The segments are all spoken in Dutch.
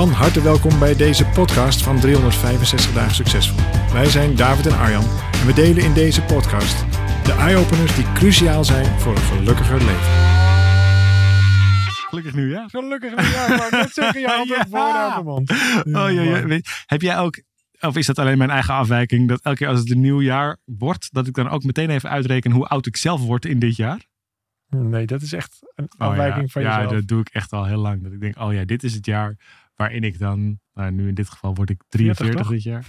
Van harte welkom bij deze podcast van 365 Dagen Succesvol. Wij zijn David en Arjan en we delen in deze podcast de eye-openers die cruciaal zijn voor een gelukkiger leven. Gelukkig nieuwjaar. Gelukkig nieuwjaar, maar net zeggen je altijd Ja. Oh, ja, ja. Weet- Heb jij ook, of is dat alleen mijn eigen afwijking, dat elke keer als het een nieuw jaar wordt, dat ik dan ook meteen even uitreken hoe oud ik zelf word in dit jaar? Nee, dat is echt een Oh, afwijking ja. van Ja, jezelf. dat doe ik echt al heel lang. Dat ik denk, oh ja, dit is het jaar waarin ik dan, nou, nu in dit geval word ik 43 toch? dit jaar.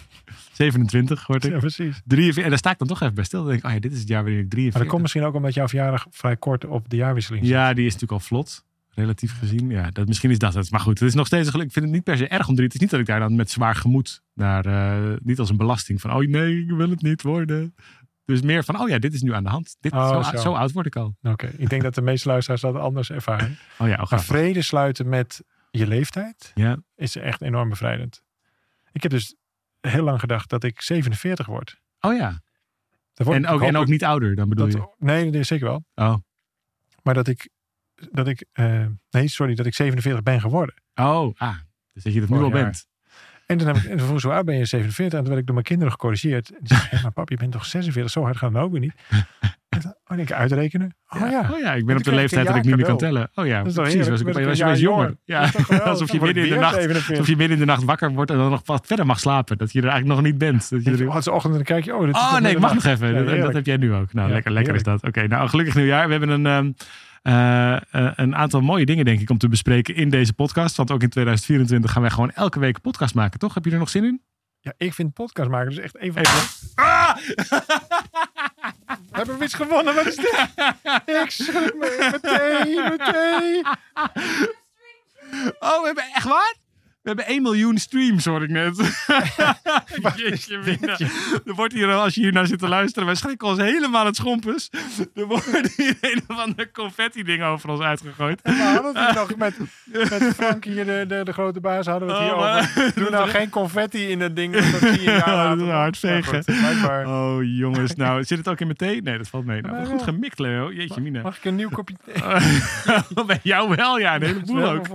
27 word ik. Ja, precies. 43, en daar sta ik dan toch even bij stil. Dan denk ik, oh ja, dit is het jaar waarin ik Maar 43 dat komt misschien ook omdat jouw verjaardag vrij kort op de jaarwisseling zit. Ja, die is natuurlijk al vlot. Relatief gezien. Ja, dat, misschien is dat het. Maar goed, het is nog steeds een geluk. Ik vind het niet per se erg om drie. Het is niet dat ik daar dan met zwaar gemoed naar. eh, niet als een belasting van. Oh nee, ik wil het niet worden. Dus meer van. Oh ja, dit is nu aan de hand. Dit, Oh, zo, zo. zo oud word ik al. Oké, ik denk dat de meeste luisteraars dat anders ervaren. Oh ja, oh, Maar vrede sluiten met je leeftijd Ja. is echt enorm bevrijdend. Ik heb dus heel lang gedacht dat ik 47 word. Oh ja. En ook, en ook niet ouder, dan bedoel dat, je. Nee, dat is zeker wel. Oh. Maar dat ik, dat ik eh, nee, sorry, dat ik 47 ben geworden. Oh, ah. Dus dat je dat nu al bent. En toen heb ik, en hoe oud ben je 47? En toen werd ik door mijn kinderen gecorrigeerd. En die zeiden, "Hé, maar pap, je bent toch 46? Zo hard gaat het ook weer niet. Oh, ik, uitrekenen? Oh ja. Oh ja, ik ben op de leeftijd dat ik niet meer kan tellen. Oh ja, precies. Was ik, was een je jaar jonger. Ja. Alsof je midden in de nacht 47. Alsof je midden in de nacht wakker wordt en dan nog wat verder mag slapen. Dat je er eigenlijk nog niet bent. Dat je er... ochtend en dan kijk je, oh, Oh nee, ik mag nog even. Dat, heb jij nu ook. Nou, lekker, lekker is dat. Oké, nou gelukkig nieuwjaar. We hebben een, ehm, eh, eh, een aantal mooie dingen denk ik om te bespreken in deze podcast. Want ook in 2024 gaan wij gewoon elke week een podcast maken, toch? Heb je er nog zin in? Ja, ik vind podcast maken dus echt even... Even. Ah! Hebben we iets gewonnen? Wat is dit? ik schrik me meteen, meteen. Oh, we hebben echt waar? We hebben 1 miljoen streams, hoor ik net. Jeetje, mina. Er wordt hier, als je hier naar zit te luisteren, wij schrikken ons helemaal het schompers. Er wordt hier een of ander confetti-ding over ons uitgegooid. We hadden het nog met, met Frank hier, de, de, de grote baas, hadden we het hier Oh, over. Doe nou geen confetti in dat ding. Dat Ja, is blijkbaar. Oh jongens, nou zit het ook in mijn thee? Nee, dat valt mee. Nou, Maar goed gemikt, Leo. Jeetje, mina. Mag ik een nieuw kopje thee? Bij jou wel, ja. Een heleboel ook.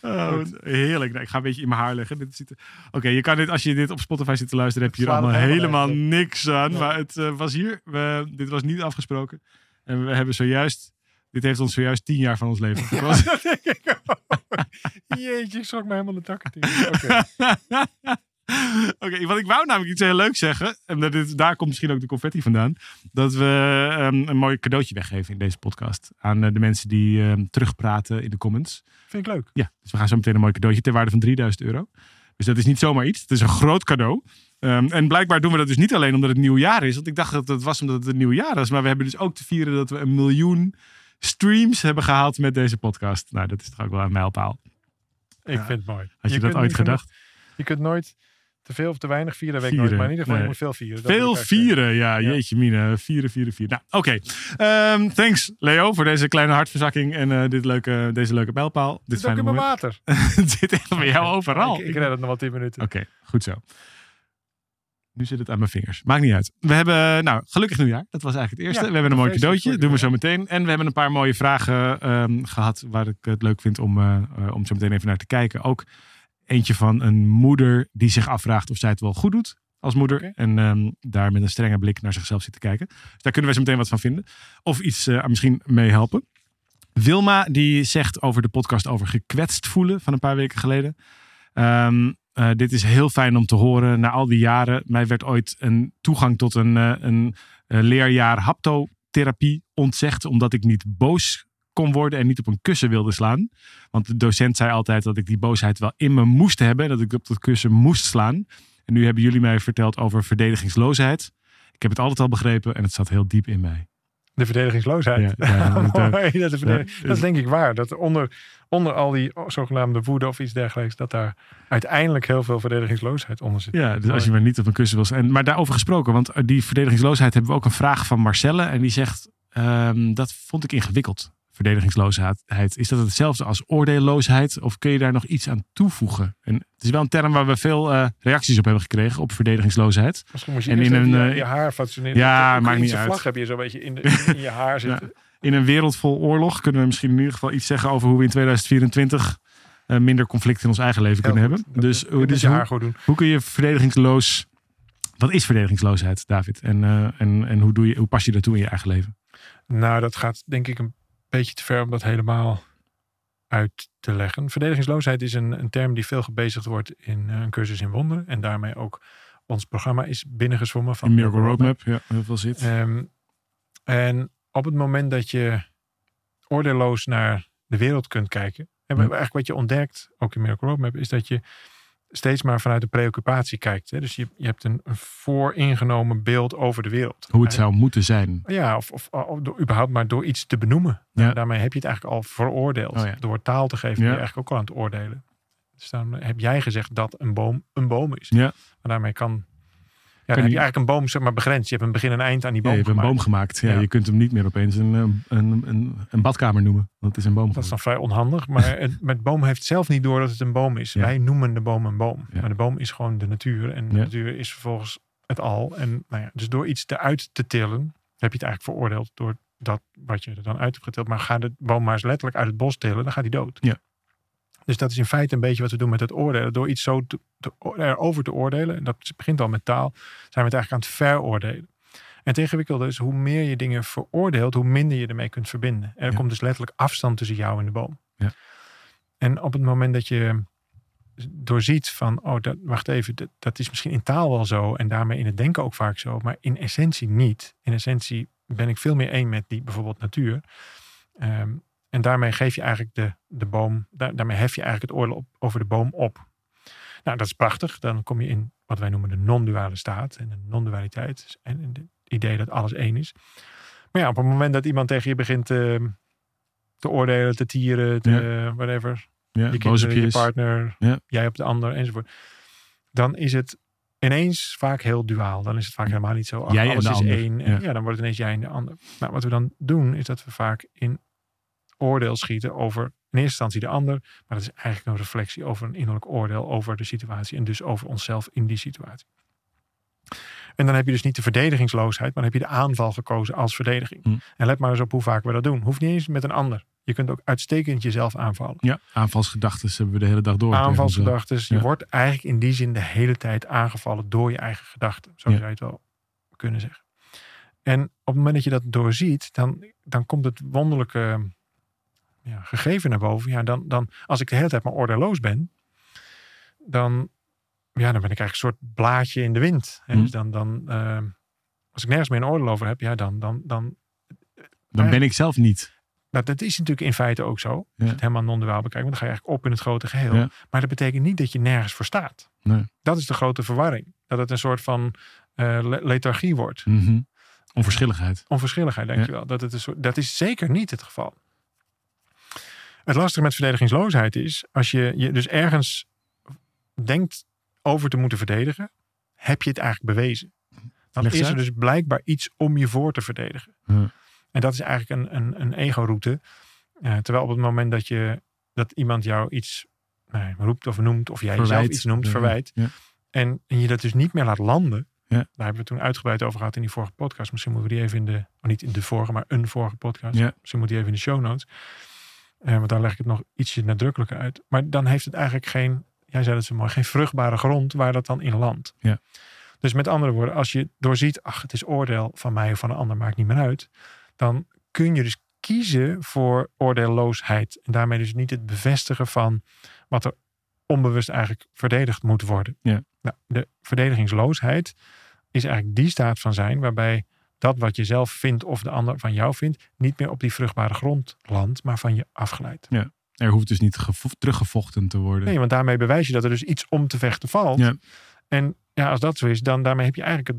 Oh, heerlijk. Nou, ik ga beetje in mijn haar leggen. Dit ziet Oké, je kan dit, als je dit op Spotify zit te luisteren, heb je hier allemaal helemaal niks aan. Maar het eh, was hier. We, dit was niet afgesproken. En we hebben zojuist. Dit heeft ons zojuist tien jaar van ons leven gekost. Jeetje, ik schrok me helemaal de takken tegen. Oké. Want ik wou namelijk iets heel leuks zeggen. En dat dit, daar komt misschien ook de confetti vandaan. Dat we ehm, een mooi cadeautje weggeven in deze podcast. Aan eh, de mensen die ehm, terugpraten in de comments. Vind ik leuk. Ja, dus we gaan zo meteen een mooi cadeautje ter waarde van 3000 euro. Dus dat is niet zomaar iets. Het is een groot cadeau. Ehm, en blijkbaar doen we dat dus niet alleen omdat het nieuw jaar is. Want ik dacht dat het was omdat het een nieuw jaar is. Maar we hebben dus ook te vieren dat we een miljoen streams hebben gehaald met deze podcast. Nou, dat is toch ook wel een mijlpaal. Ik Ja. vind het mooi. Had je, dat ooit genoeg- gedacht? Je kunt nooit te veel of te weinig vieren. Weet ik nooit. Maar in ieder geval, nee. je moet veel vieren. Dat Veel echt vieren, ja, Ja. jeetje mine. Vieren, vieren, vieren. Nou, oké. Ehm, thanks Leo voor deze kleine hartverzakking en eh, dit leuke, deze leuke mijlpaal. Het Dit zit ook in mijn water. zit echt bij jou overal. Ik, ik red het nog wel 10 minuten. Oké, goed zo. Nu zit het aan mijn vingers. Maakt niet uit. We hebben, nou, gelukkig nieuwjaar. Dat was eigenlijk het eerste. Ja, we hebben een mooi cadeautje. Doen we zo meteen. En we hebben een paar mooie vragen ehm, gehad waar ik het leuk vind om, eh, eh, om zo meteen even naar te kijken. Ook eentje van een moeder die zich afvraagt of zij het wel goed doet als moeder. En ehm, daar met een strenge blik naar zichzelf zit te kijken. Dus daar kunnen we zo meteen wat van vinden. Of iets eh, misschien mee helpen. Wilma die zegt over de podcast over gekwetst voelen van een paar weken geleden. Ehm, eh, dit is heel fijn om te horen na al die jaren. Mij werd ooit een toegang tot een, eh, een leerjaar haptotherapie ontzegd. Omdat ik niet boos kon worden en niet op een kussen wilde slaan. Want de docent zei altijd dat ik die boosheid wel in me moest hebben. Dat ik op dat kussen moest slaan. En nu hebben jullie mij verteld over verdedigingsloosheid. Ik heb het altijd al begrepen en het zat heel diep in mij. De verdedigingsloosheid. Ja, ja, dat, Mooi, dat, is denk ik waar. Dat onder, onder al die zogenaamde woede of iets dergelijks, dat daar uiteindelijk heel veel verdedigingsloosheid onder zit. Ja, dus als je maar niet op een kussen wil. En, maar daarover gesproken, want eh, die verdedigingsloosheid hebben we ook een vraag van Marcelle. En die zegt, ehm, dat vond ik ingewikkeld, verdedigingsloosheid. Is dat hetzelfde als oordeelloosheid? Of kun je daar nog iets aan toevoegen? En het is wel een term waar we veel eh, reacties op hebben gekregen, op verdedigingsloosheid. Misschien moet je En in een, je, eh, je haar fatsoeneren. Ja, maakt niet uit. vlag heb je zo'n beetje in, de, in, in je haar zitten. In een wereld vol oorlog kunnen we misschien in ieder geval iets zeggen over hoe we in 2024 eh, minder conflict in ons eigen leven Heel kunnen goed. hebben. Dat- Dus, dat dus je hoe, haar goed doen. hoe kun je verdedigingsloos... Wat is verdedigingsloosheid, David? En, en, en hoe, doe je, hoe pas je dat toe in je eigen leven? Nou, dat gaat denk ik een beetje te ver om dat helemaal uit te leggen. Verdedigingsloosheid is een, een term die veel gebezigd wordt in eh, een cursus in wonderen. En daarmee ook ons programma is binnengezwommen van Van Miracle Roadmap, ja, heel veel zit. Ehm, en op het moment dat je oordeelloos naar de wereld kunt kijken. En Ja. eigenlijk wat je ontdekt, ook in Miracle Roadmap, is dat je steeds maar vanuit de preoccupatie kijkt. Hè? Dus je, je hebt een, een vooringenomen beeld over de wereld. Hoe het zou moeten zijn. Ja, of, of, of door, überhaupt maar door iets te benoemen. Nou, daarmee heb je het eigenlijk al veroordeeld. Oh ja. Door taal te geven, Ja. ben je eigenlijk ook al aan het oordelen. Dus dan heb jij gezegd dat een boom een boom is. Ja. Maar daarmee kan... Ja, dan heb je eigenlijk een boom zeg maar, begrensd. Je hebt een begin en eind aan die Ja, boom je hebt een boom gemaakt. Ja, Ja. Je kunt hem niet meer opeens een, een, een, een badkamer noemen. Want het is een boom. Dat is dan vrij onhandig. Maar het, met boom heeft zelf niet door dat het een boom is. Ja. Wij noemen de boom een boom. Ja. Maar de boom is gewoon de natuur. En de natuur is vervolgens het al. En nou ja, dus door iets eruit te tillen, heb je het eigenlijk veroordeeld door dat wat je er dan uit hebt getild. Maar ga de boom maar eens letterlijk uit het bos tillen, dan gaat hij dood. Ja. Dus dat is in feite een beetje wat we doen met het oordelen. Door iets zo te, te, erover te oordelen, en dat begint al met taal, zijn we het eigenlijk aan het veroordelen. En het ingewikkelde is, hoe meer je dingen veroordeelt, hoe minder je ermee kunt verbinden. En er Ja. komt dus letterlijk afstand tussen jou en de boom. Ja. En op het moment dat je doorziet van, oh, dat, wacht even, dat, dat is misschien in taal wel zo en daarmee in het denken ook vaak zo, maar in essentie niet. In essentie ben ik veel meer één met die bijvoorbeeld natuur. Ehm, en daarmee geef je eigenlijk de, de boom, daar, daarmee hef je eigenlijk het oordeel op, over de boom op. Nou, dat is prachtig. Dan kom je in wat wij noemen de non-duale staat en de non-dualiteit. Dus- En en het idee dat alles één is. Maar ja, op het moment dat iemand tegen je begint te, te oordelen, te tieren, te whatever. Ja, Je op je partner, Ja. jij op de ander enzovoort. Dan is het ineens vaak heel duaal. Dan is het vaak helemaal niet zo. ach, Jij alles is ander. één. En Ja. ja. dan wordt het ineens jij en de ander. Nou, wat we dan doen, is dat we vaak in oordeel schieten over in eerste instantie de ander. Maar dat is eigenlijk een reflectie over een innerlijk oordeel over de situatie. En dus over onszelf in die situatie. En dan heb je dus niet de verdedigingsloosheid, maar dan heb je de aanval gekozen als verdediging. Hm. En let maar eens op hoe vaak we dat doen. Hoeft niet eens met een ander. Je kunt ook uitstekend jezelf aanvallen. Ja, aanvalsgedachten hebben we de hele dag door. Aanvalsgedachten. Je Ja. wordt eigenlijk in die zin de hele tijd aangevallen door je eigen gedachten. Zo Ja. zou je het wel kunnen zeggen. En op het moment dat je dat doorziet, dan, dan komt het wonderlijke ja, gegeven naar boven. Ja, dan, dan, als ik de hele tijd maar oordeelloos ben, dan, ja, dan ben ik eigenlijk een soort blaadje in de wind. En Hm. dus dan, dan eh, als ik nergens meer een oordeel over heb, ja, dan, dan, dan Dan ben ik zelf niet. nou, dat is natuurlijk in feite ook zo. Als Ja. je het helemaal non-duaal bekijkt. Want dan ga je eigenlijk op in het grote geheel. Ja. Maar dat betekent niet dat je nergens voor staat. Nee. Dat is de grote verwarring. Dat het een soort van eh, le- lethargie wordt. Mhm. Onverschilligheid. Onverschilligheid, dankjewel. Dat, het een soort, dat is zeker niet het geval. Het lastige met verdedigingsloosheid is... als je je dus ergens denkt over te moeten verdedigen... heb je het eigenlijk bewezen. Dan is er dus blijkbaar iets om je voor te verdedigen. En dat is eigenlijk een, een, een ego-route. Eh, terwijl op het moment dat, je, dat iemand jou iets nou, roept of noemt... of jij jezelf iets noemt, verwijt... Ja. En, en je dat dus niet meer laat landen. Ja. Daar hebben we het toen uitgebreid over gehad in die vorige podcast. Misschien moeten we die even in de, oh, niet in de vorige, maar een vorige podcast. Ja. Misschien moet die even in de show notes. Eh, want daar leg ik het nog ietsje nadrukkelijker uit. Maar dan heeft het eigenlijk geen, jij zei het zo mooi, geen vruchtbare grond waar dat dan in landt. Ja. Dus met andere woorden, als je doorziet, ach, het is oordeel van mij of van een ander, maakt niet meer uit. Dan kun je dus kiezen voor oordeelloosheid. En daarmee dus niet het bevestigen van wat er onbewust eigenlijk verdedigd moet worden. Ja. Nou, de verdedigingsloosheid is eigenlijk die staat van zijn waarbij dat wat je zelf vindt of de ander van jou vindt, niet meer op die vruchtbare grond landt, maar van je afglijdt. Er hoeft dus niet gevo- teruggevochten te worden. Nee, want daarmee bewijs je dat er dus iets om te vechten valt. Ja. En ja, als dat zo is, dan daarmee heb je eigenlijk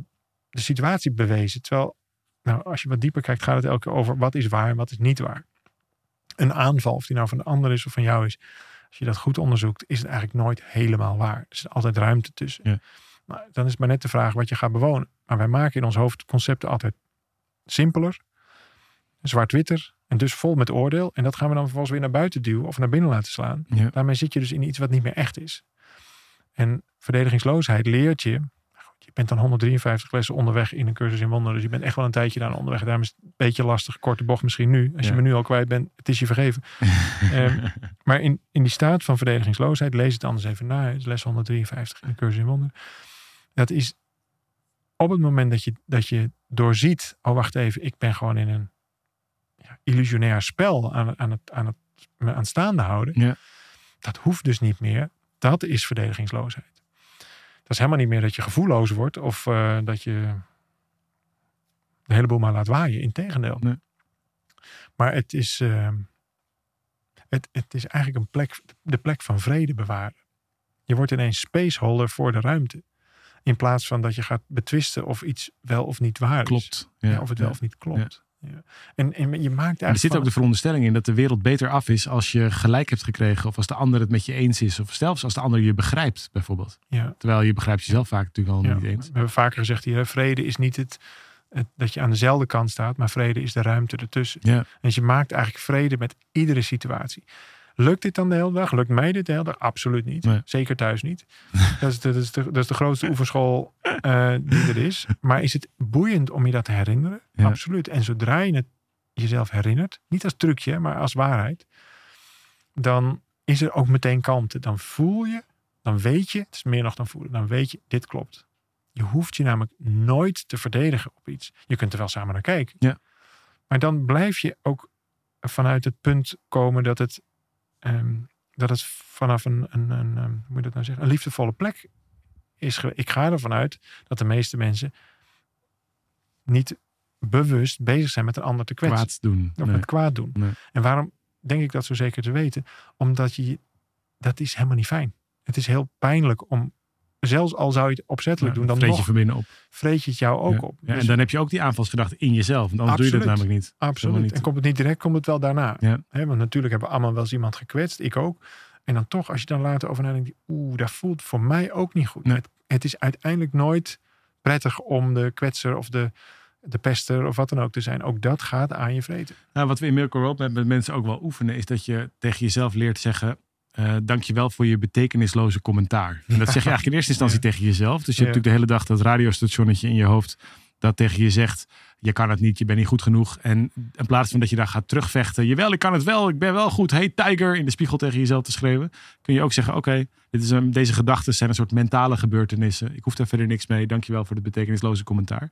de situatie bewezen. Terwijl nou, als je wat dieper kijkt, gaat het elke keer over wat is waar en wat is niet waar. Een aanval, of die nou van de ander is of van jou is, als je dat goed onderzoekt, is het eigenlijk nooit helemaal waar. Er is altijd ruimte tussen. Ja. Maar dan is het maar net de vraag wat je gaat bewonen. Maar wij maken in ons hoofd concepten altijd simpeler, zwart-witter en dus vol met oordeel. En dat gaan we dan vervolgens weer naar buiten duwen of naar binnen laten slaan. Ja. Daarmee zit je dus in iets wat niet meer echt is. En verdedigingsloosheid leert je. Je bent dan 153 lessen onderweg in een cursus in wonderen. Dus je bent echt wel een tijdje daar onderweg. Daarom is het een beetje lastig. Korte bocht misschien nu. Als je me nu al kwijt bent, het is je vergeven. Ehm, maar in, in die staat van verdedigingsloosheid, lees het anders even na. Het is les 153 in de cursus in wonderen. Dat is op het moment dat je, dat je doorziet. Oh, wacht even. Ik ben gewoon in een ja, illusionair spel aan, aan, het, aan het aan het staande houden. Ja. Dat hoeft dus niet meer. Dat is verdedigingsloosheid. Dat is helemaal niet meer dat je gevoelloos wordt of eh, dat je de hele boel maar laat waaien. Integendeel. Nee. Maar het is, eh, het, het is eigenlijk een plek, de plek van vrede bewaren. Je wordt ineens spaceholder voor de ruimte. In plaats van dat je gaat betwisten of iets wel of niet waar is. Klopt. Ja, Ja. of het wel of niet klopt. Ja. En, en je maakt eigenlijk. En er zit ook de veronderstelling in dat de wereld beter af is als je gelijk hebt gekregen. Of als de ander het met je eens is. Of zelfs als de ander je begrijpt, bijvoorbeeld. ja, Terwijl je begrijpt jezelf vaak natuurlijk al Ja, niet we eens. hebben vaker gezegd hier, vrede is niet het, het dat je aan dezelfde kant staat, maar vrede is de ruimte ertussen. Ja. Dus je maakt eigenlijk vrede met iedere situatie. Lukt dit dan de hele dag? Lukt mij dit de hele dag? Absoluut niet. Nee. Zeker thuis niet. dat, is de, dat, is de, dat is de grootste oefenschool eh, die er is. Maar is het boeiend om je dat te herinneren? Ja. Absoluut. En zodra je het jezelf herinnert, niet als trucje, maar als waarheid, dan is er ook meteen kalmte. Dan voel je, dan weet je, het is meer nog dan voelen, dan weet je, dit klopt. Je hoeft je namelijk nooit te verdedigen op iets. Je kunt er wel samen naar kijken. Ja. Maar dan blijf je ook vanuit het punt komen dat het, ehm, dat het vanaf een, een, een, ehm, hoe moet je dat nou zeggen, een liefdevolle plek is. Ik ga ervan uit dat de meeste mensen niet bewust bezig zijn met een ander te kwetsen. Kwaad doen. Of Nee. met kwaad doen. Nee. En waarom denk ik dat zo zeker te weten? Omdat je, dat is helemaal niet fijn. Het is heel pijnlijk om, zelfs al zou je het opzettelijk doen, dan vreet je nog op. vreet je het jou ook op. Ja, Dus en dan heb je ook die aanvalsgedachte in jezelf. Want anders doe je dat namelijk niet. absoluut. niet. En komt het niet direct, komt het wel daarna. Ja. Hè, want natuurlijk hebben we allemaal wel eens iemand gekwetst. Ik ook. En dan toch, als je dan later over nadenkt, oeh, dat voelt voor mij ook niet goed. Nee. Het, het is uiteindelijk nooit prettig om de kwetser of de, de pester of wat dan ook te zijn. Ook dat gaat aan je vreten. Nou, wat we in Miracle Roadmap met mensen ook wel oefenen, is dat je tegen jezelf leert zeggen. Eh dankjewel voor je betekenisloze commentaar. En dat zeg je eigenlijk in eerste instantie Ja. tegen jezelf. Dus je Ja. hebt natuurlijk de hele dag dat radiostationnetje in je hoofd. dat tegen je zegt: Je kan het niet, je bent niet goed genoeg. En in plaats van dat je daar gaat terugvechten. Jawel, ik kan het wel, ik ben wel goed. Hey, Tiger, in de spiegel tegen jezelf te schreeuwen. Kun je ook zeggen: Oké, dit is een- deze gedachten zijn een soort mentale gebeurtenissen. Ik hoef daar verder niks mee. Dankjewel voor het betekenisloze commentaar.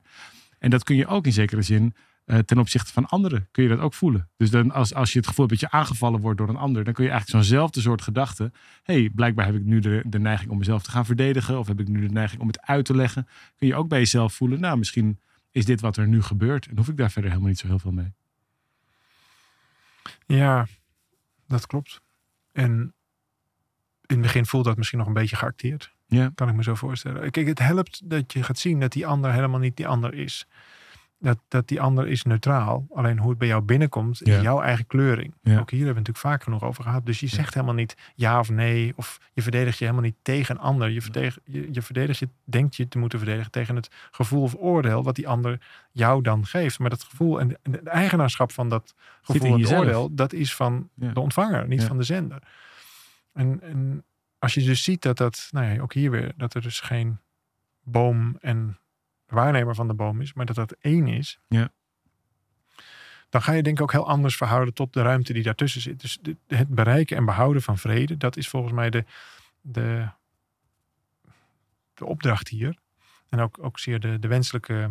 En dat kun je ook in zekere zin eh, ten opzichte van anderen kun je dat ook voelen. Dus dan als, als je het gevoel hebt dat je aangevallen wordt door een ander, dan kun je eigenlijk zo'nzelfde soort gedachte. hey, blijkbaar heb ik nu de, de neiging om mezelf te gaan verdedigen, of heb ik nu de neiging om het uit te leggen. Kun je ook bij jezelf voelen, nou, misschien is dit wat er nu gebeurt en hoef ik daar verder helemaal niet zo heel veel mee. Ja, dat klopt. En in het begin voelt dat misschien nog een beetje geacteerd. Ja. Kan ik me zo voorstellen. Kijk, het helpt dat je gaat zien dat die ander helemaal niet die ander is. Dat, dat die ander is neutraal. Alleen hoe het bij jou binnenkomt, is Ja. jouw eigen kleuring. Ja. Ook hier hebben we het natuurlijk vaak genoeg over gehad. Dus je zegt helemaal niet ja of nee. Of je verdedigt je helemaal niet tegen een ander. Je, verdedigt je, je verdedigt je, denkt je te moeten verdedigen tegen het gevoel of oordeel wat die ander jou dan geeft. Maar dat gevoel en de eigenaarschap van dat gevoel en jezelf. oordeel, dat is van de ontvanger, niet van de zender. En, en als je dus ziet dat dat, nou ja, ook hier weer, dat er dus geen boom en waarnemer van de boom is, maar dat dat één is. Ja. Dan ga je denk ik ook heel anders verhouden tot de ruimte die daartussen zit. Dus de- het bereiken en behouden van vrede, dat is volgens mij de, de, de opdracht hier. En ook, ook zeer de, de, wenselijke,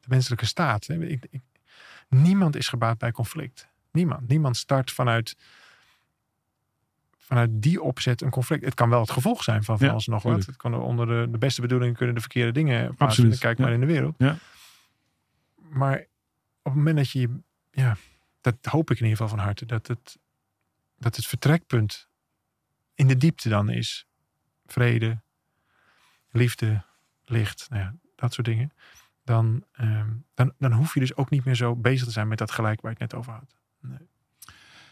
de wenselijke staat. hè. Ik, ik, niemand is gebaat bij conflict. Niemand. Niemand start vanuit, vanuit die opzet een conflict. Het kan wel het gevolg zijn van van Ja, alles nog wat. Het kan onder de, de beste bedoelingen kunnen de verkeerde dingen plaatsvinden. Kijk maar in de wereld. Ja. Maar op het moment dat je, ja, dat hoop ik in ieder geval van harte, dat het, dat het vertrekpunt in de diepte dan is. Vrede, liefde, licht, nou ja, dat soort dingen. dan, ehm, dan, dan hoef je dus ook niet meer zo bezig te zijn met dat gelijk waar je het net over had.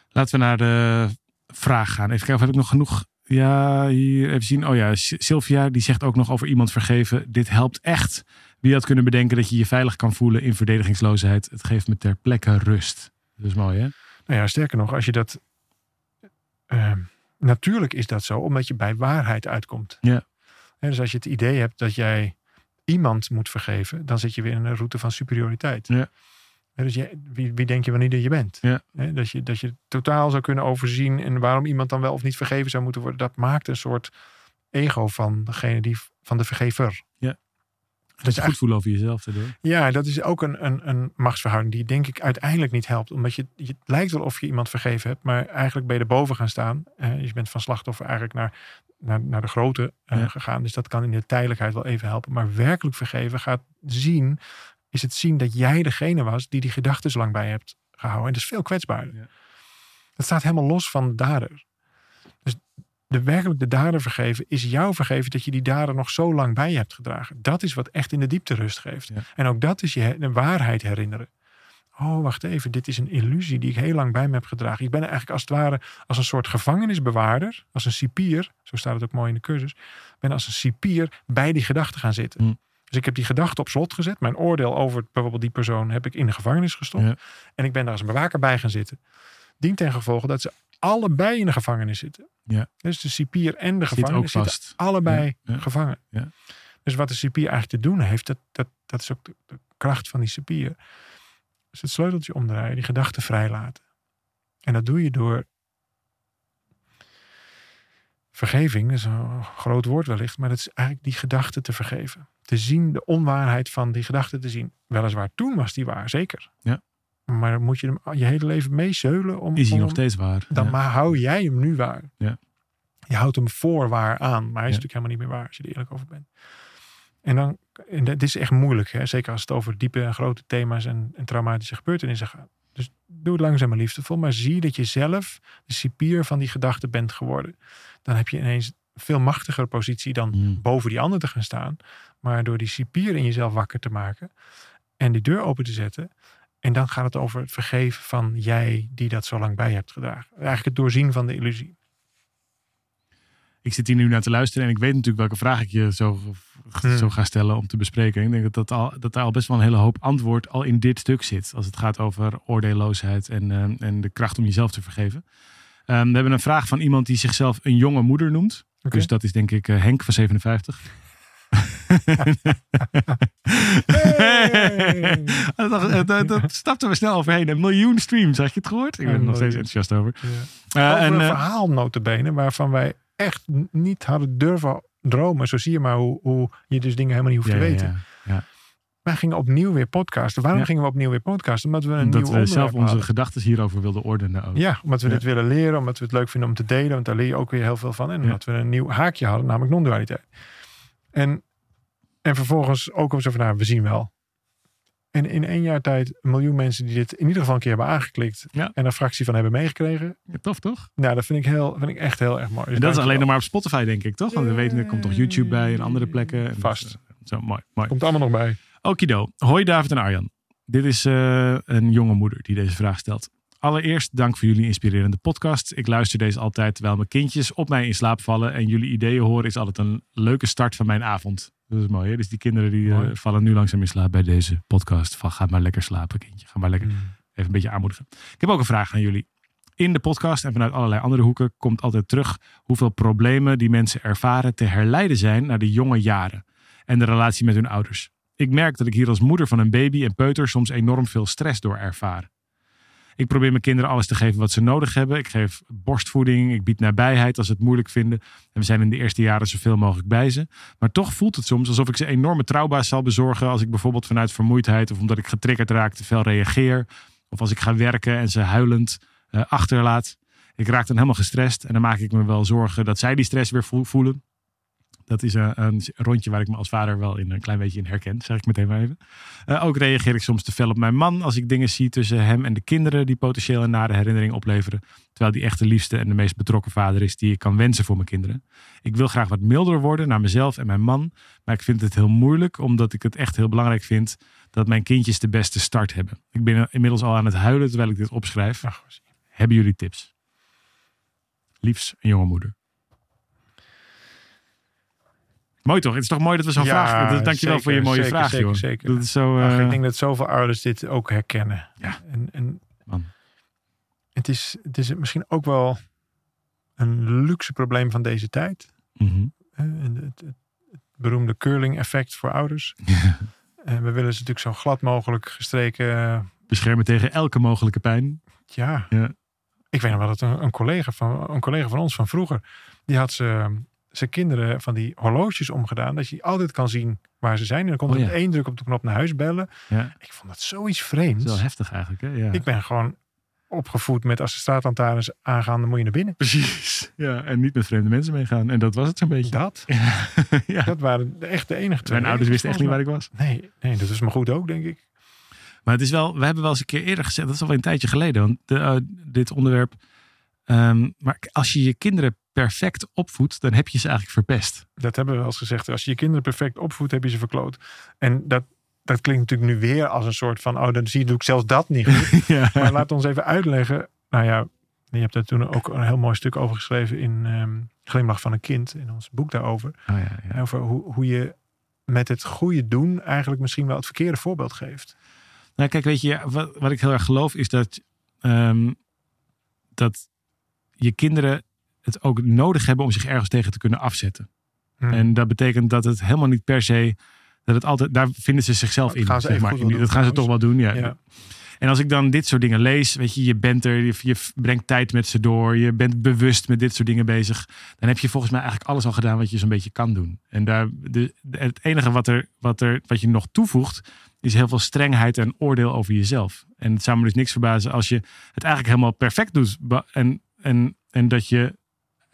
Laten we naar de vraag gaan. Even kijken of heb ik nog genoeg. Ja, hier even zien. Oh ja, Sylvia die zegt ook nog over iemand vergeven. Dit helpt echt. Wie had kunnen bedenken dat je je veilig kan voelen in verdedigingsloosheid. Het geeft me ter plekke rust. Dat is mooi hè? Nou ja, sterker nog, als je dat. ehm, natuurlijk is dat zo, omdat je bij waarheid uitkomt. Ja. Hè, dus als je het idee hebt dat jij iemand moet vergeven, dan zit je weer in een route van superioriteit. Ja. Dus jij, wie, wie denk je wanneer dat je bent? Ja. Dat, je, dat je totaal zou kunnen overzien en waarom iemand dan wel of niet vergeven zou moeten worden, dat maakt een soort ego van degene die van de vergever. Dat je goed voelen over jezelf. Ja, dat is ook een, een, een machtsverhouding die denk ik uiteindelijk niet helpt. Omdat je, je het lijkt wel of je iemand vergeven hebt, maar eigenlijk ben je erboven gaan staan. Je bent van slachtoffer eigenlijk naar, naar, naar de grote eh, Ja. gegaan. Dus dat kan in de tijdelijkheid wel even helpen. Maar werkelijk vergeven gaat zien, is het zien dat jij degene was die die gedachten zo lang bij hebt gehouden. En dat is veel kwetsbaarder. Ja. Dat staat helemaal los van de dader. Dus de werkelijk de dader vergeven is jou vergeven dat je die dader nog zo lang bij je hebt gedragen. Dat is wat echt in de diepte rust geeft. Ja. En ook dat is je de waarheid herinneren. Oh, wacht even, dit is een illusie die ik heel lang bij me heb gedragen. Ik ben eigenlijk als het ware als een soort gevangenisbewaarder, als een cipier, zo staat het ook mooi in de cursus, ben als een cipier bij die gedachte gaan zitten. Hm. Dus ik heb die gedachte op slot gezet. Mijn oordeel over bijvoorbeeld die persoon heb ik in de gevangenis gestopt. Ja. En ik ben daar als een bewaker bij gaan zitten. Dient ten gevolge dat ze allebei in de gevangenis zitten. Ja. Dus de cipier en de Zit gevangenis zitten allebei Ja, gevangen. Ja. Dus wat de cipier eigenlijk te doen heeft, dat, dat, dat is ook de, de kracht van die cipier. Dus het sleuteltje omdraaien, die gedachten vrijlaten. En dat doe je door vergeving, is een groot woord wellicht, maar dat is eigenlijk die gedachte te vergeven. Te zien, de onwaarheid van die gedachte te zien. Weliswaar, toen was die waar, zeker. Ja. Maar dan moet je hem je hele leven meezeulen om... Is hij om nog steeds waar? dan Ja. maar hou jij hem nu waar. Ja. Je houdt hem voor waar aan, maar hij is Ja. natuurlijk helemaal niet meer waar als je er eerlijk over bent. En dan, en dit is echt moeilijk, hè? zeker als het over diepe en grote thema's en, en traumatische gebeurtenissen gaat. Doe het langzaam en liefdevol, maar zie dat je zelf de cipier van die gedachte bent geworden. Dan heb je ineens een veel machtigere positie dan Hmm. boven die ander te gaan staan. Maar door die cipier in jezelf wakker te maken en die deur open te zetten. En dan gaat het over het vergeven van jij die dat zo lang bij hebt gedragen. Eigenlijk het doorzien van de illusie. Ik zit hier nu naar te luisteren en ik weet natuurlijk welke vraag ik je zo, Hmm. zo ga stellen om te bespreken. Ik denk dat, dat, al, dat daar al best wel een hele hoop antwoord al in dit stuk zit. Als het gaat over oordeelloosheid en, eh, en de kracht om jezelf te vergeven. Ehm, we hebben een vraag van iemand die zichzelf een jonge moeder noemt. Dus dat is denk ik eh, Henk van 57. Hey! dat, dat, dat, dat stapte we snel overheen. Een miljoen streams, had je het gehoord? Ik ben er Een nog steeds enthousiast over. Ja. Eh, Over en, een eh, verhaal notabene waarvan wij echt niet hadden durven dromen. Zo zie je maar hoe, hoe je dus dingen helemaal niet hoeft ja, te weten. ja. Wij gingen opnieuw weer podcasten. Waarom gingen we opnieuw weer podcasten? Omdat we een nieuw we zelf onze gedachten hierover wilden ordenen ook. Ja, omdat we dit willen leren, omdat we het leuk vinden om te delen, want daar leer je ook weer heel veel van. En omdat we een nieuw haakje hadden, namelijk non-dualiteit. En, en vervolgens ook om zo van, nou, we zien wel. En in één jaar tijd een miljoen mensen die dit in ieder geval een keer hebben aangeklikt Ja. en een fractie van hebben meegekregen. Ja, tof toch? Nou, dat vind ik, heel, vind ik echt heel erg mooi. Dus En dat is alleen nog maar op Spotify, denk ik, toch? Want we weten, er komt toch YouTube bij en andere plekken. En Vast. eh, zo, mooi, mooi. Komt allemaal nog bij. Okido. Hoi David en Arjan. Dit is eh, een jonge moeder die deze vraag stelt. Allereerst dank voor jullie inspirerende podcast. Ik luister deze altijd terwijl mijn kindjes op mij in slaap vallen. En jullie ideeën horen is altijd een leuke start van mijn avond. Dat is mooi. Hè? Dus die kinderen die eh, vallen nu langzaam in slaap bij deze podcast. Van ga maar lekker slapen kindje. Ga maar lekker even een beetje aanmoedigen. Ik heb ook een vraag aan jullie. In de podcast en vanuit allerlei andere hoeken komt altijd terug hoeveel problemen die mensen ervaren te herleiden zijn naar de jonge jaren en de relatie met hun ouders. Ik merk dat ik hier als moeder van een baby en peuter soms enorm veel stress door ervaar. Ik probeer mijn kinderen alles te geven wat ze nodig hebben. Ik geef borstvoeding, ik bied nabijheid als ze het moeilijk vinden. En we zijn in de eerste jaren zoveel mogelijk bij ze. Maar toch voelt het soms alsof ik ze enorme trauma's zal bezorgen als ik bijvoorbeeld vanuit vermoeidheid of omdat ik getriggerd raak te veel reageer. Of als ik ga werken en ze huilend eh, achterlaat. Ik raak dan helemaal gestrest en dan maak ik me wel zorgen dat zij die stress weer vo- voelen. Dat is een, een rondje waar ik me als vader wel in een klein beetje in herken, zeg ik meteen maar even. Eh, ook reageer ik soms te fel op mijn man als ik dingen zie tussen hem en de kinderen die potentieel een nare herinnering opleveren. Terwijl die echt de liefste en de meest betrokken vader is die ik kan wensen voor mijn kinderen. Ik wil graag wat milder worden naar mezelf en mijn man. Maar ik vind het heel moeilijk omdat ik het echt heel belangrijk vind dat mijn kindjes de beste start hebben. Ik ben inmiddels al aan het huilen terwijl ik dit opschrijf. Ach, Hebben jullie tips? Liefs een jonge moeder. Mooi toch? Het is toch mooi dat we zo'n Ja, vraag... Dus dankjewel voor je mooie zeker, vraag, zeker, joh. zeker. Dat is zo... Ach, eh, ik denk dat zoveel ouders dit ook herkennen. Ja. En, en man. het, is, het is misschien ook wel een luxe probleem van deze tijd. mhm. en Het, het, het beroemde curling effect voor ouders. En we willen ze natuurlijk zo glad mogelijk gestreken. eh, Beschermen tegen elke mogelijke pijn. Ja. Ja. Ik weet nog wel dat een, een, collega van, een collega van ons van vroeger. Die had ze, zijn kinderen van die horloges omgedaan. Dat je altijd kan zien waar ze zijn. En dan kon Oh, ja. met één druk op de knop naar huis bellen. Ja, Ik vond dat zoiets dat vreemds. is wel heftig eigenlijk, hè? Ja. Ik ben gewoon opgevoed met als de straatlantaarns aangaan, dan moet je naar binnen. Precies. Ja, en niet met vreemde mensen meegaan. En dat was het zo'n beetje. Dat, ja. dat waren de, echt de enige twee. Mijn ouders wisten echt niet waar ik was. Nee, nee, dat is maar goed ook, denk ik. Maar het is wel, we hebben wel eens een keer eerder gezegd, dat is alweer een tijdje geleden, want de, eh, dit onderwerp. Ehm, maar als je je kinderen perfect opvoedt, dan heb je ze eigenlijk verpest. Dat hebben we wel eens gezegd. Als je je kinderen perfect opvoedt, heb je ze verkloot. En dat, dat klinkt natuurlijk nu weer als een soort van... oh, dan zie je doe ik zelfs dat niet goed. ja. Maar laat ons even uitleggen. Nou ja, je hebt daar toen ook een heel mooi stuk over geschreven... in ehm, Glimlach van een kind, in ons boek daarover. Oh, ja, ja. Over hoe, hoe je met het goede doen... eigenlijk misschien wel het verkeerde voorbeeld geeft. Nou, kijk, weet je, wat, wat ik heel erg geloof is dat, ehm, dat je kinderen het ook nodig hebben om zich ergens tegen te kunnen afzetten. Hm. En dat betekent dat het helemaal niet per se, dat het altijd, daar vinden ze zichzelf Dat in. gaan ze zeg maar. dat gaan ze toch wel doen, ja. Ja. En als ik dan dit soort dingen lees, weet je, je bent er, je, je brengt tijd met ze door, je bent bewust met dit soort dingen bezig, dan heb je volgens mij eigenlijk alles al gedaan wat je zo'n beetje kan doen. En daar, de, de- het enige wat, er, wat, er, wat je nog toevoegt, is heel veel strengheid en oordeel over jezelf. En het zou me dus niks verbazen als je het eigenlijk helemaal perfect doet. En, en, en dat je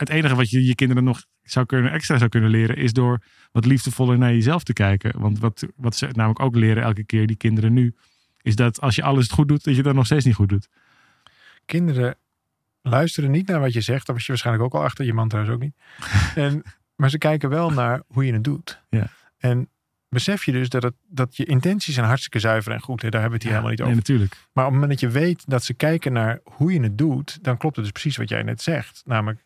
het enige wat je je kinderen nog zou kunnen, extra zou kunnen leren, is door wat liefdevoller naar jezelf te kijken. Want wat, wat ze namelijk ook leren elke keer, die kinderen nu, is dat als je alles goed doet, dat je dat nog steeds niet goed doet. Kinderen luisteren niet naar wat je zegt. Dat was je waarschijnlijk ook al achter. Je man trouwens ook niet. En, maar ze kijken wel naar hoe je het doet. Ja. En besef je dus dat, het, dat je intenties zijn hartstikke zuiver en goed. Hè? Daar hebben we het hier helemaal niet nee, over. natuurlijk. Maar op het moment dat je weet dat ze kijken naar hoe je het doet, dan klopt het dus precies wat jij net zegt. Namelijk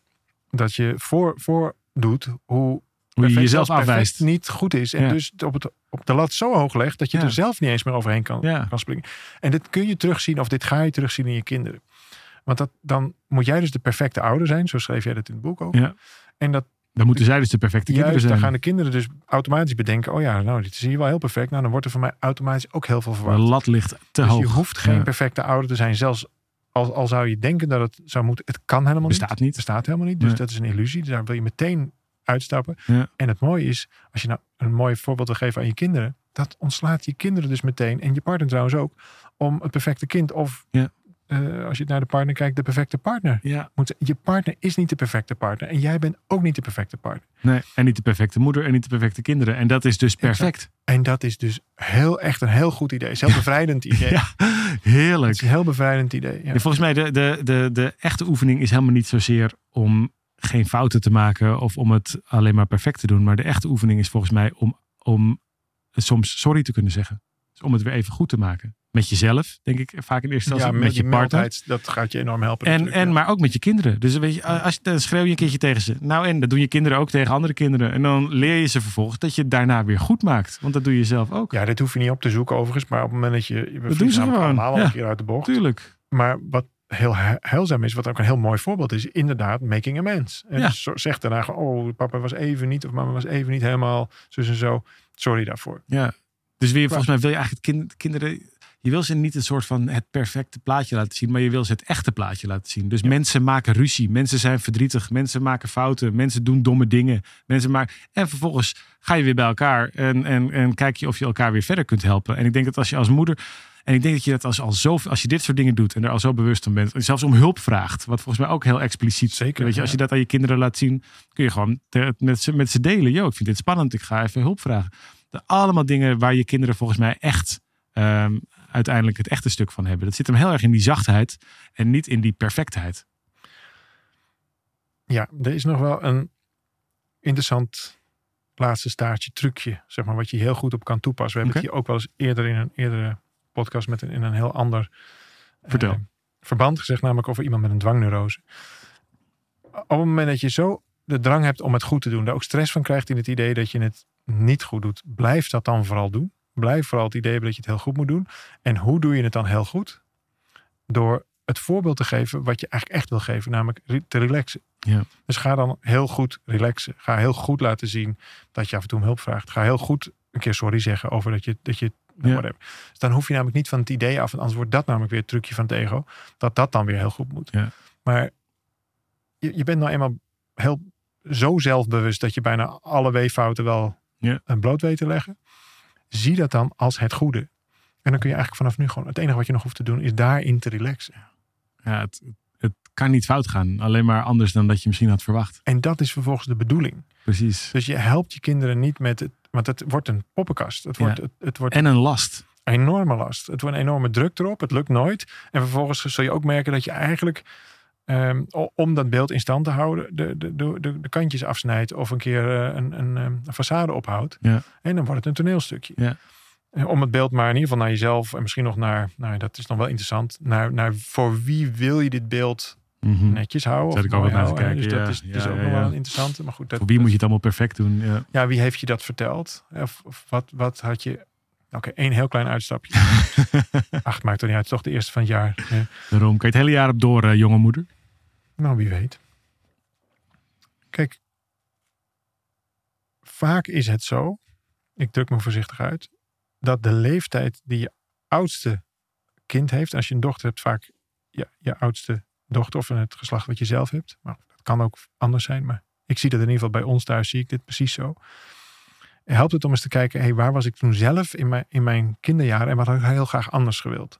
dat je voor, voor doet hoe, Hoe je jezelf afwijst. niet goed is. En Ja. dus op, het, op de lat zo hoog legt dat je Ja. er zelf niet eens meer overheen kan, kan springen. En dit kun je terugzien of dit ga je terugzien in je kinderen. Want dat, dan moet jij dus de perfecte ouder zijn. Zo schreef jij dat in het boek ook. Ja. En dat Dan moeten zij dus de perfecte kinderen juist, dan zijn. gaan de kinderen dus automatisch bedenken. Oh ja, nou dit is hier wel heel perfect. Nou dan wordt er van mij automatisch ook heel veel De verwacht. lat ligt te Dus hoog. je hoeft geen Ja. perfecte ouder te zijn. Zelfs al, al zou je denken dat het zou moeten. Het kan helemaal niet. Bestaat niet. bestaat helemaal niet. Dus Nee. dat is een illusie. Dus daar wil je meteen uitstappen. Ja. En het mooie is, als je nou een mooi voorbeeld wil geven aan je kinderen. Dat ontslaat je kinderen dus meteen. En je partner trouwens ook. Om het perfecte kind. Of Ja. Eh, als je naar de partner kijkt, de perfecte partner. Ja, Moet, je partner is niet de perfecte partner. En jij bent ook niet de perfecte partner. nee. En niet de perfecte moeder en niet de perfecte kinderen. En dat is dus perfect. En dat is dus heel echt een heel goed idee. Het is een heel bevrijdend idee. Ja, Het heerlijk. is een heel bevrijdend idee. Ja. Ja, volgens mij, de, de, de, de echte oefening is helemaal niet zozeer om geen fouten te maken of om het alleen maar perfect te doen. Maar de echte oefening is volgens mij om, om soms sorry te kunnen zeggen. Dus om het weer even goed te maken. Met jezelf, denk ik vaak in eerste instantie. met, met je je partner. dat gaat je enorm helpen. En, en ja. maar ook met je kinderen. Dus weet je, als je, dan schreeuw je een keertje tegen ze. Nou en, dat doen je kinderen ook tegen andere kinderen. En dan leer je ze vervolgens dat je het daarna weer goed maakt. Want dat doe je zelf ook. Ja, dit hoef je niet op te zoeken overigens. Maar op het moment dat je... we vliegen doen ze gewoon, allemaal ja. een keer uit de bocht. Tuurlijk. Maar wat heel he- heilzaam is, wat ook een heel mooi voorbeeld is, inderdaad, making amends. En Ja. dus zo- zeg daarna gewoon, oh, papa was even niet, of mama was even niet helemaal, zus en zo. Sorry daarvoor. Ja. Dus weer, volgens mij wil je eigenlijk kind, kinderen... je wil ze niet een soort van het perfecte plaatje laten zien, maar je wil ze het echte plaatje laten zien. Dus mensen maken ruzie, mensen zijn verdrietig, mensen maken fouten, mensen doen domme dingen. Mensen maken... En vervolgens ga je weer bij elkaar en, en, en kijk je of je elkaar weer verder kunt helpen. En ik denk dat als je als moeder en ik denk dat je dat als, al zo, als je dit soort dingen doet en er al zo bewust van bent, en zelfs om hulp vraagt, wat volgens mij ook heel expliciet. Zeker, Weet je, als je dat aan je kinderen laat zien, kun je gewoon met ze, met ze delen. Yo, ik vind dit spannend, ik ga even hulp vragen. De, allemaal dingen waar je kinderen volgens mij echt ehm, uiteindelijk het echte stuk van hebben. Dat zit hem heel erg in die zachtheid en niet in die perfectheid. Ja, er is nog wel een interessant laatste staartje trucje, zeg maar, wat je heel goed op kan toepassen. We hebben het hier ook wel eens eerder in een eerdere podcast met een, in een heel ander Vertel. eh, verband gezegd, namelijk over iemand met een dwangneurose. Op het moment dat je zo de drang hebt om het goed te doen, daar ook stress van krijgt in het idee dat je het niet goed doet, blijf dat dan vooral doen. Blijf vooral het idee hebben dat je het heel goed moet doen. En hoe doe je het dan heel goed? Door het voorbeeld te geven wat je eigenlijk echt wil geven, namelijk te relaxen. Ja. Dus ga dan heel goed relaxen. Ga heel goed laten zien dat je af en toe om hulp vraagt. Ga heel goed een keer sorry zeggen over dat je, dat je Ja. Dus dan hoef je namelijk niet van het idee af. En anders wordt dat namelijk weer het trucje van het ego. Dat dat dan weer heel goed moet. Ja. Maar je, je bent nou eenmaal heel zo zelfbewust dat je bijna alle weeffouten wel Ja. een bloot weet te leggen. Zie dat dan als het goede. En dan kun je eigenlijk vanaf nu gewoon, het enige wat je nog hoeft te doen, is daarin te relaxen. Ja, het, het kan niet fout gaan. Alleen maar anders dan dat je misschien had verwacht. En dat is vervolgens de bedoeling. Precies. Dus je helpt je kinderen niet met het, want het wordt een poppenkast. Het wordt, Ja. het, het wordt En een last. een enorme last. Het wordt een enorme druk erop. Het lukt nooit. En vervolgens zul je ook merken dat je eigenlijk, ehm, om dat beeld in stand te houden, de, de, de, de, kantjes afsnijdt of een keer eh, een, een, ehm, een façade ophoudt. Ja. En dan wordt het een toneelstukje. Ja. Eh, Om het beeld maar in ieder geval naar jezelf en misschien nog naar, nou dat is dan wel interessant, naar, naar voor wie wil je dit beeld Mhm. netjes houden? Of ik ook wat naar kijken, Dus dat ja. is, dat is Ja, ook nog wel interessante. Maar goed, dat, Voor wie moet je het allemaal perfect doen? Ja. wie heeft je dat verteld? Of, of wat, wat had je... Oké, één heel klein uitstapje. Ach, maakt er niet uit. Toch de eerste van het jaar. Ja. Daarom kan je het hele jaar op door, eh, jonge moeder. Nou, wie weet. Kijk, vaak is het zo, ik druk me voorzichtig uit, dat de leeftijd die je oudste kind heeft, als je een dochter hebt, vaak je, oudste dochter of het geslacht wat je zelf hebt. Maar dat kan ook anders zijn, maar ik zie dat in ieder geval bij ons thuis, zie ik dit precies zo. Helpt het om eens te kijken, hey, waar was ik toen zelf in mijn, in mijn kinderjaren en wat had ik heel graag anders gewild?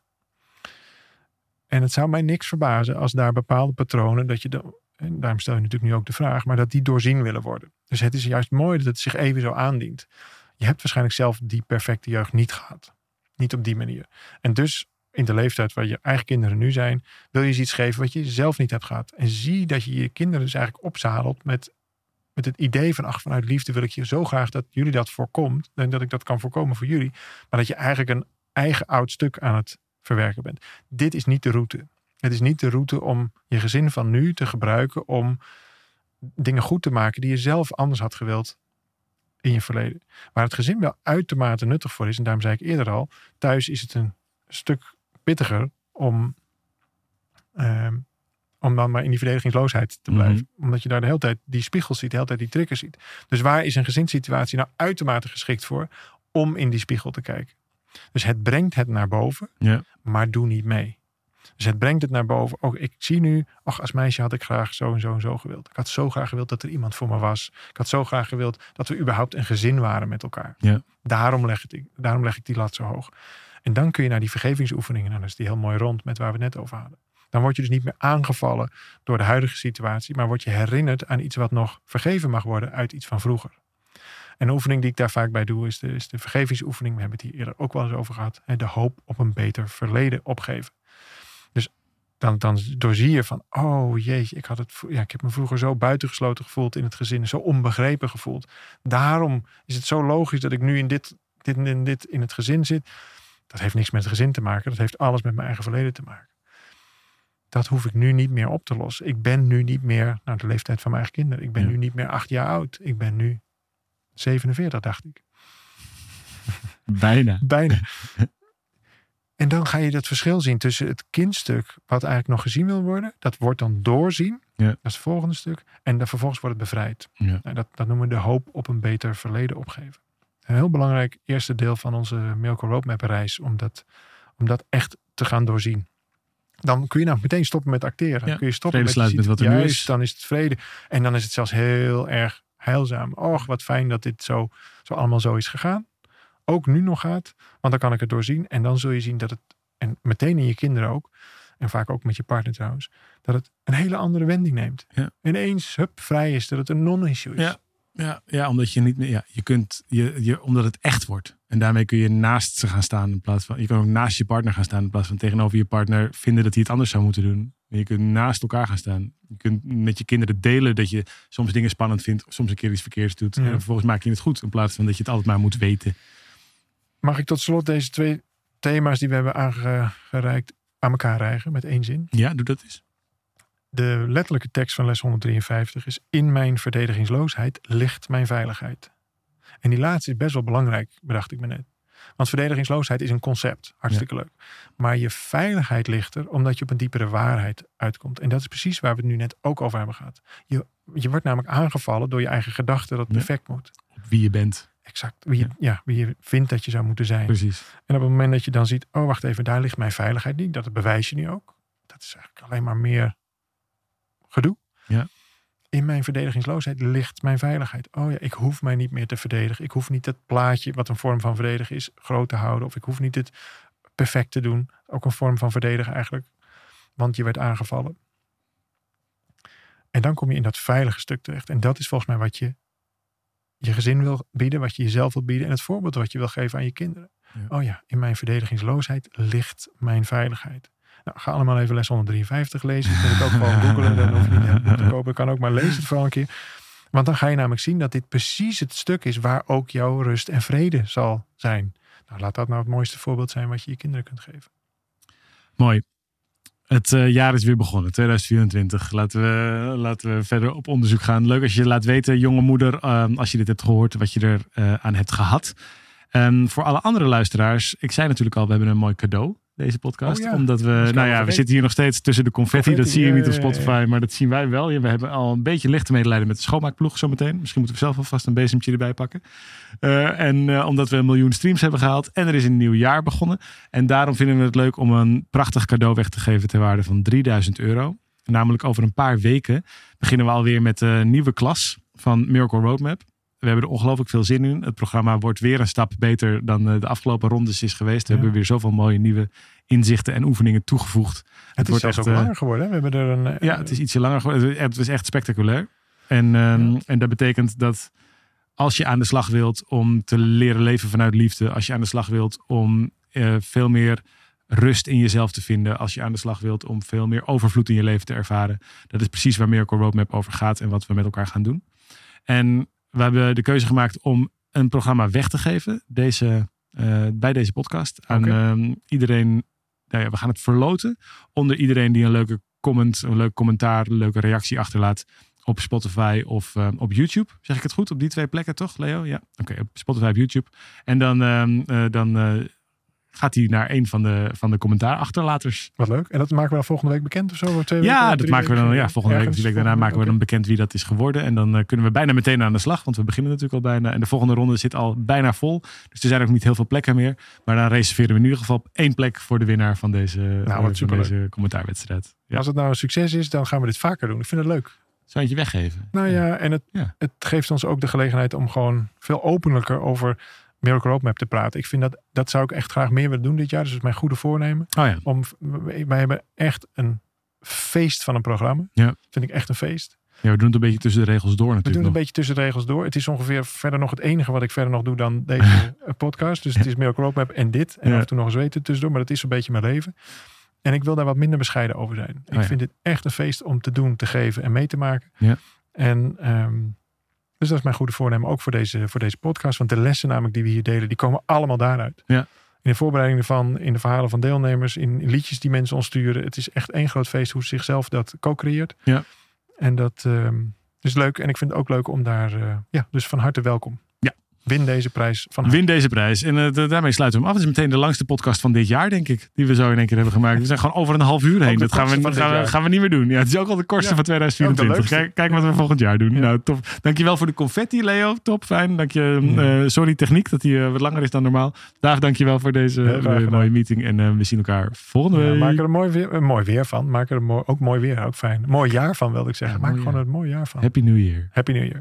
En het zou mij niks verbazen als daar bepaalde patronen, dat je de, en daarom stel je natuurlijk nu ook de vraag, maar dat die doorzien willen worden. Dus het is juist mooi dat het zich even zo aandient. Je hebt waarschijnlijk zelf die perfecte jeugd niet gehad. Niet op die manier. En dus in de leeftijd waar je eigen kinderen nu zijn, wil je ze iets geven wat je zelf niet hebt gehad. En zie dat je je kinderen dus eigenlijk opzadelt met, met het idee van, ach, vanuit liefde wil ik je zo graag dat jullie dat voorkomt. En dat ik dat kan voorkomen voor jullie. Maar dat je eigenlijk een eigen oud stuk aan het verwerken bent. Dit is niet de route. Het is niet de route om je gezin van nu te gebruiken om dingen goed te maken die je zelf anders had gewild in je verleden. Waar het gezin wel uitermate nuttig voor is, en daarom zei ik eerder al, thuis is het een stuk pittiger om, ehm, om dan maar in die verdedigingsloosheid te blijven. Omdat je daar de hele tijd die spiegels ziet, de hele tijd die triggers ziet. Dus waar is een gezinssituatie nou uitermate geschikt voor om in die spiegel te kijken? Dus het brengt het naar boven, Ja. Maar doe niet mee. Dus het brengt het naar boven. Oh, ik zie nu, ach, als meisje had ik graag zo en zo en zo gewild. Ik had zo graag gewild dat er iemand voor me was. Ik had zo graag gewild dat we überhaupt een gezin waren met elkaar. Ja. Daarom, leg ik, daarom leg ik die lat zo hoog. En dan kun je naar die vergevingsoefeningen. En dan is die heel mooi rond met waar we het net over hadden. Dan word je dus niet meer aangevallen door de huidige situatie. Maar word je herinnerd aan iets wat nog vergeven mag worden uit iets van vroeger. En de oefening die ik daar vaak bij doe is de, is de vergevingsoefening. We hebben het hier eerder ook wel eens over gehad. Hè, De hoop op een beter verleden opgeven. Dus dan, dan doorzie je van, oh jeetje, ik, had het, ja, ik heb me vroeger zo buitengesloten gevoeld in het gezin. Zo onbegrepen gevoeld. Daarom is het zo logisch dat ik nu in dit, dit, in dit in het gezin zit. Dat heeft niks met het gezin te maken. Dat heeft alles met mijn eigen verleden te maken. Dat hoef ik nu niet meer op te lossen. Ik ben nu niet meer, nou de leeftijd van mijn eigen kinderen. Ik ben Ja. nu niet meer acht jaar oud. Ik ben nu 47, dacht ik. Bijna. Bijna. en dan ga je dat verschil zien tussen het kindstuk, wat eigenlijk nog gezien wil worden. Dat wordt dan doorzien. Ja. Dat is het volgende stuk. En dan vervolgens wordt het bevrijd. Ja. Nou, dat, dat noemen we de hoop op een beter verleden opgeven. Een heel belangrijk eerste deel van onze Milko Roadmap reis om dat Om dat echt te gaan doorzien. Dan kun je nou meteen stoppen met acteren. Dan Ja, kun je stoppen vrede met, met wat er nu is. Dan is het vrede. En dan is het zelfs heel erg heilzaam. Och, wat fijn dat dit zo, zo allemaal zo is gegaan. Ook nu nog gaat. Want dan kan ik het doorzien. En dan zul je zien dat het, en meteen in je kinderen ook. En vaak ook met je partner trouwens. Dat het een hele andere wending neemt. Ja. Ineens, hup, vrij is. Dat het een non-issue is. Ja. Ja, ja, omdat je niet meer, ja, je kunt, je, je, omdat het echt wordt. En daarmee kun je naast ze gaan staan in plaats van, je kan ook naast je partner gaan staan in plaats van tegenover je partner vinden dat hij het anders zou moeten doen. Je kunt naast elkaar gaan staan. Je kunt met je kinderen delen dat je soms dingen spannend vindt, of soms een keer iets verkeerds doet. Ja. En vervolgens maak je het goed in plaats van dat je het altijd maar moet weten. Mag ik tot slot deze twee thema's die we hebben aangereikt aan elkaar rijgen met één zin? Ja, doe dat eens. De letterlijke tekst van les 153 is: In mijn verdedigingsloosheid ligt mijn veiligheid. En die laatste is best wel belangrijk, bedacht ik me net. Want verdedigingsloosheid is een concept, hartstikke leuk. Maar je veiligheid ligt er omdat je op een diepere waarheid uitkomt. En dat is precies waar we het nu net ook over hebben gehad. Je, je wordt namelijk aangevallen door je eigen gedachte dat Ja. perfect moet. Wie je bent. Exact. Wie je, ja, wie je vindt dat je zou moeten zijn. Precies. En op het moment dat je dan ziet, oh wacht even, daar ligt mijn veiligheid niet. Dat bewijs je nu ook. Dat is eigenlijk alleen maar meer gedoe. Ja. In mijn verdedigingsloosheid ligt mijn veiligheid. Oh ja, ik hoef mij niet meer te verdedigen. Ik hoef niet het plaatje, wat een vorm van verdedigen is, groot te houden. Of ik hoef niet het perfect te doen. Ook een vorm van verdedigen eigenlijk. Want je werd aangevallen. En dan kom je in dat veilige stuk terecht. En dat is volgens mij wat je je gezin wil bieden, wat je jezelf wil bieden. En het voorbeeld wat je wil geven aan je kinderen. Ja. Oh ja, in mijn verdedigingsloosheid ligt mijn veiligheid. Nou, ga allemaal even les 153 lezen. Dat kun je ook gewoon googlen. Dan hoef je niet te kopen. Kan ook maar lezen het vooral een keer. Want dan ga je namelijk zien dat dit precies het stuk is waar ook jouw rust en vrede zal zijn. Nou, laat dat nou het mooiste voorbeeld zijn wat je je kinderen kunt geven. Mooi. Het eh, jaar is weer begonnen, 2024. Laten we, laten we verder op onderzoek gaan. Leuk als je laat weten, jonge moeder, eh, als je dit hebt gehoord, wat je er eh, aan hebt gehad. Ehm, voor alle andere luisteraars, ik zei natuurlijk al, we hebben een mooi cadeau, deze podcast. Oh ja, Omdat we, nou ja, we zitten hier nog steeds tussen de confetti. dat zie je niet op Spotify, maar dat zien wij wel. Ja, we hebben al een beetje lichte medelijden met de schoonmaakploeg zometeen. Misschien moeten we zelf alvast een bezemtje erbij pakken. Eh, en eh, omdat we een miljoen streams hebben gehaald en er is een nieuw jaar begonnen. En daarom vinden we het leuk om een prachtig cadeau weg te geven ter waarde van 3000 euro. Namelijk over een paar weken beginnen we alweer met een nieuwe klas van Miracle Roadmap. We hebben er ongelooflijk veel zin in. Het programma wordt weer een stap beter dan eh, de afgelopen rondes is geweest. We Ja. hebben weer zoveel mooie nieuwe inzichten en oefeningen toegevoegd. Het, is wordt zelfs echt, ook eh, langer geworden. hè? We hebben er een. eh, Ja, het is ietsje langer geworden. Het- Het was echt spectaculair. En, ehm, Ja. en dat betekent dat als je aan de slag wilt om te leren leven vanuit liefde, als je aan de slag wilt om veel meer rust in jezelf te vinden, als je aan de slag wilt om veel meer overvloed in je leven te ervaren, dat is precies waar Miracle Roadmap over gaat en wat we met elkaar gaan doen. En we hebben de keuze gemaakt om een programma weg te geven deze, eh, bij deze podcast aan ehm, iedereen. Nou ja, we gaan het verloten onder iedereen die een leuke comment, een leuk commentaar, een leuke reactie achterlaat op Spotify of eh, op YouTube. Zeg ik het goed? Op die twee plekken toch, Leo? Ja, oké. op Spotify, op YouTube. En dan, ehm, eh, dan eh, gaat hij naar een van de, van de commentaarachterlaters. Wat leuk. En dat maken we dan volgende week bekend of zo? Twee weken, Ja, dat maken we dan. Ja, volgende week die week daarna maken we dan bekend wie dat is geworden. En dan eh, kunnen we bijna meteen aan de slag. Want we beginnen natuurlijk al bijna. En de volgende ronde zit al bijna vol. Dus er zijn ook niet heel veel plekken meer. Maar dan reserveren we in ieder geval één plek voor de winnaar van deze, eh, wat van deze commentaarwedstrijd. Ja. Als het nou een succes is, dan gaan we dit vaker doen. Ik vind het leuk. Zou je het je weggeven? Nou ja, en het, Ja. het geeft ons ook de gelegenheid om gewoon veel openlijker over Miracle Roadmap te praten. Ik vind dat, dat zou ik echt graag meer willen doen dit jaar. Dus dat is mijn goede voornemen. Oh ja. Om, wij hebben echt een feest van een programma. Ja. Vind ik echt een feest. ja, we doen het een beetje tussen de regels door We natuurlijk doen een beetje tussen de regels door. Het is ongeveer verder nog het enige wat ik verder nog doe dan deze podcast. Dus het is Miracle Roadmap en dit. En Ja. af en toe nog eens weten tussendoor. Maar dat is een beetje mijn leven. En ik wil daar wat minder bescheiden over zijn. Ik Oh ja. vind dit echt een feest om te doen, te geven en mee te maken. Ja. En ehm, dus dat is mijn goede voornemen ook voor deze, voor deze podcast. Want de lessen namelijk die we hier delen, die komen allemaal daaruit. Ja. In de voorbereiding ervan, in de verhalen van deelnemers, in, in liedjes die mensen ons sturen. Het is echt één groot feest hoe ze zichzelf dat co-creëert. Ja. En dat ehm, is leuk. En ik vind het ook leuk om daar, eh, ja, dus van harte welkom. Win deze prijs van. Win deze prijs. En eh, daarmee sluiten we hem af. Het is meteen de langste podcast van dit jaar, denk ik. Die we zo in één keer hebben gemaakt. We zijn gewoon over een half uur heen. Dat gaan we, gaan, we, gaan we niet meer doen. Ja, het is ook al de kortste Ja. van 2024. leukste. Kijk, kijk wat we volgend jaar doen. Nou, top. Dankjewel voor de confetti, Leo. Top, fijn. Dank je. Ja. eh, sorry, techniek, dat die eh, wat langer is dan normaal. Daag, dankjewel voor deze mooie meeting. En we zien elkaar volgende Ja, week. maak er een mooi weer, een mooi weer van. Maak er een mooi, ook mooi weer, ook fijn. Mooi jaar van wilde ik zeggen. Maak er gewoon een mooi jaar van. Happy New Year. Happy New Year.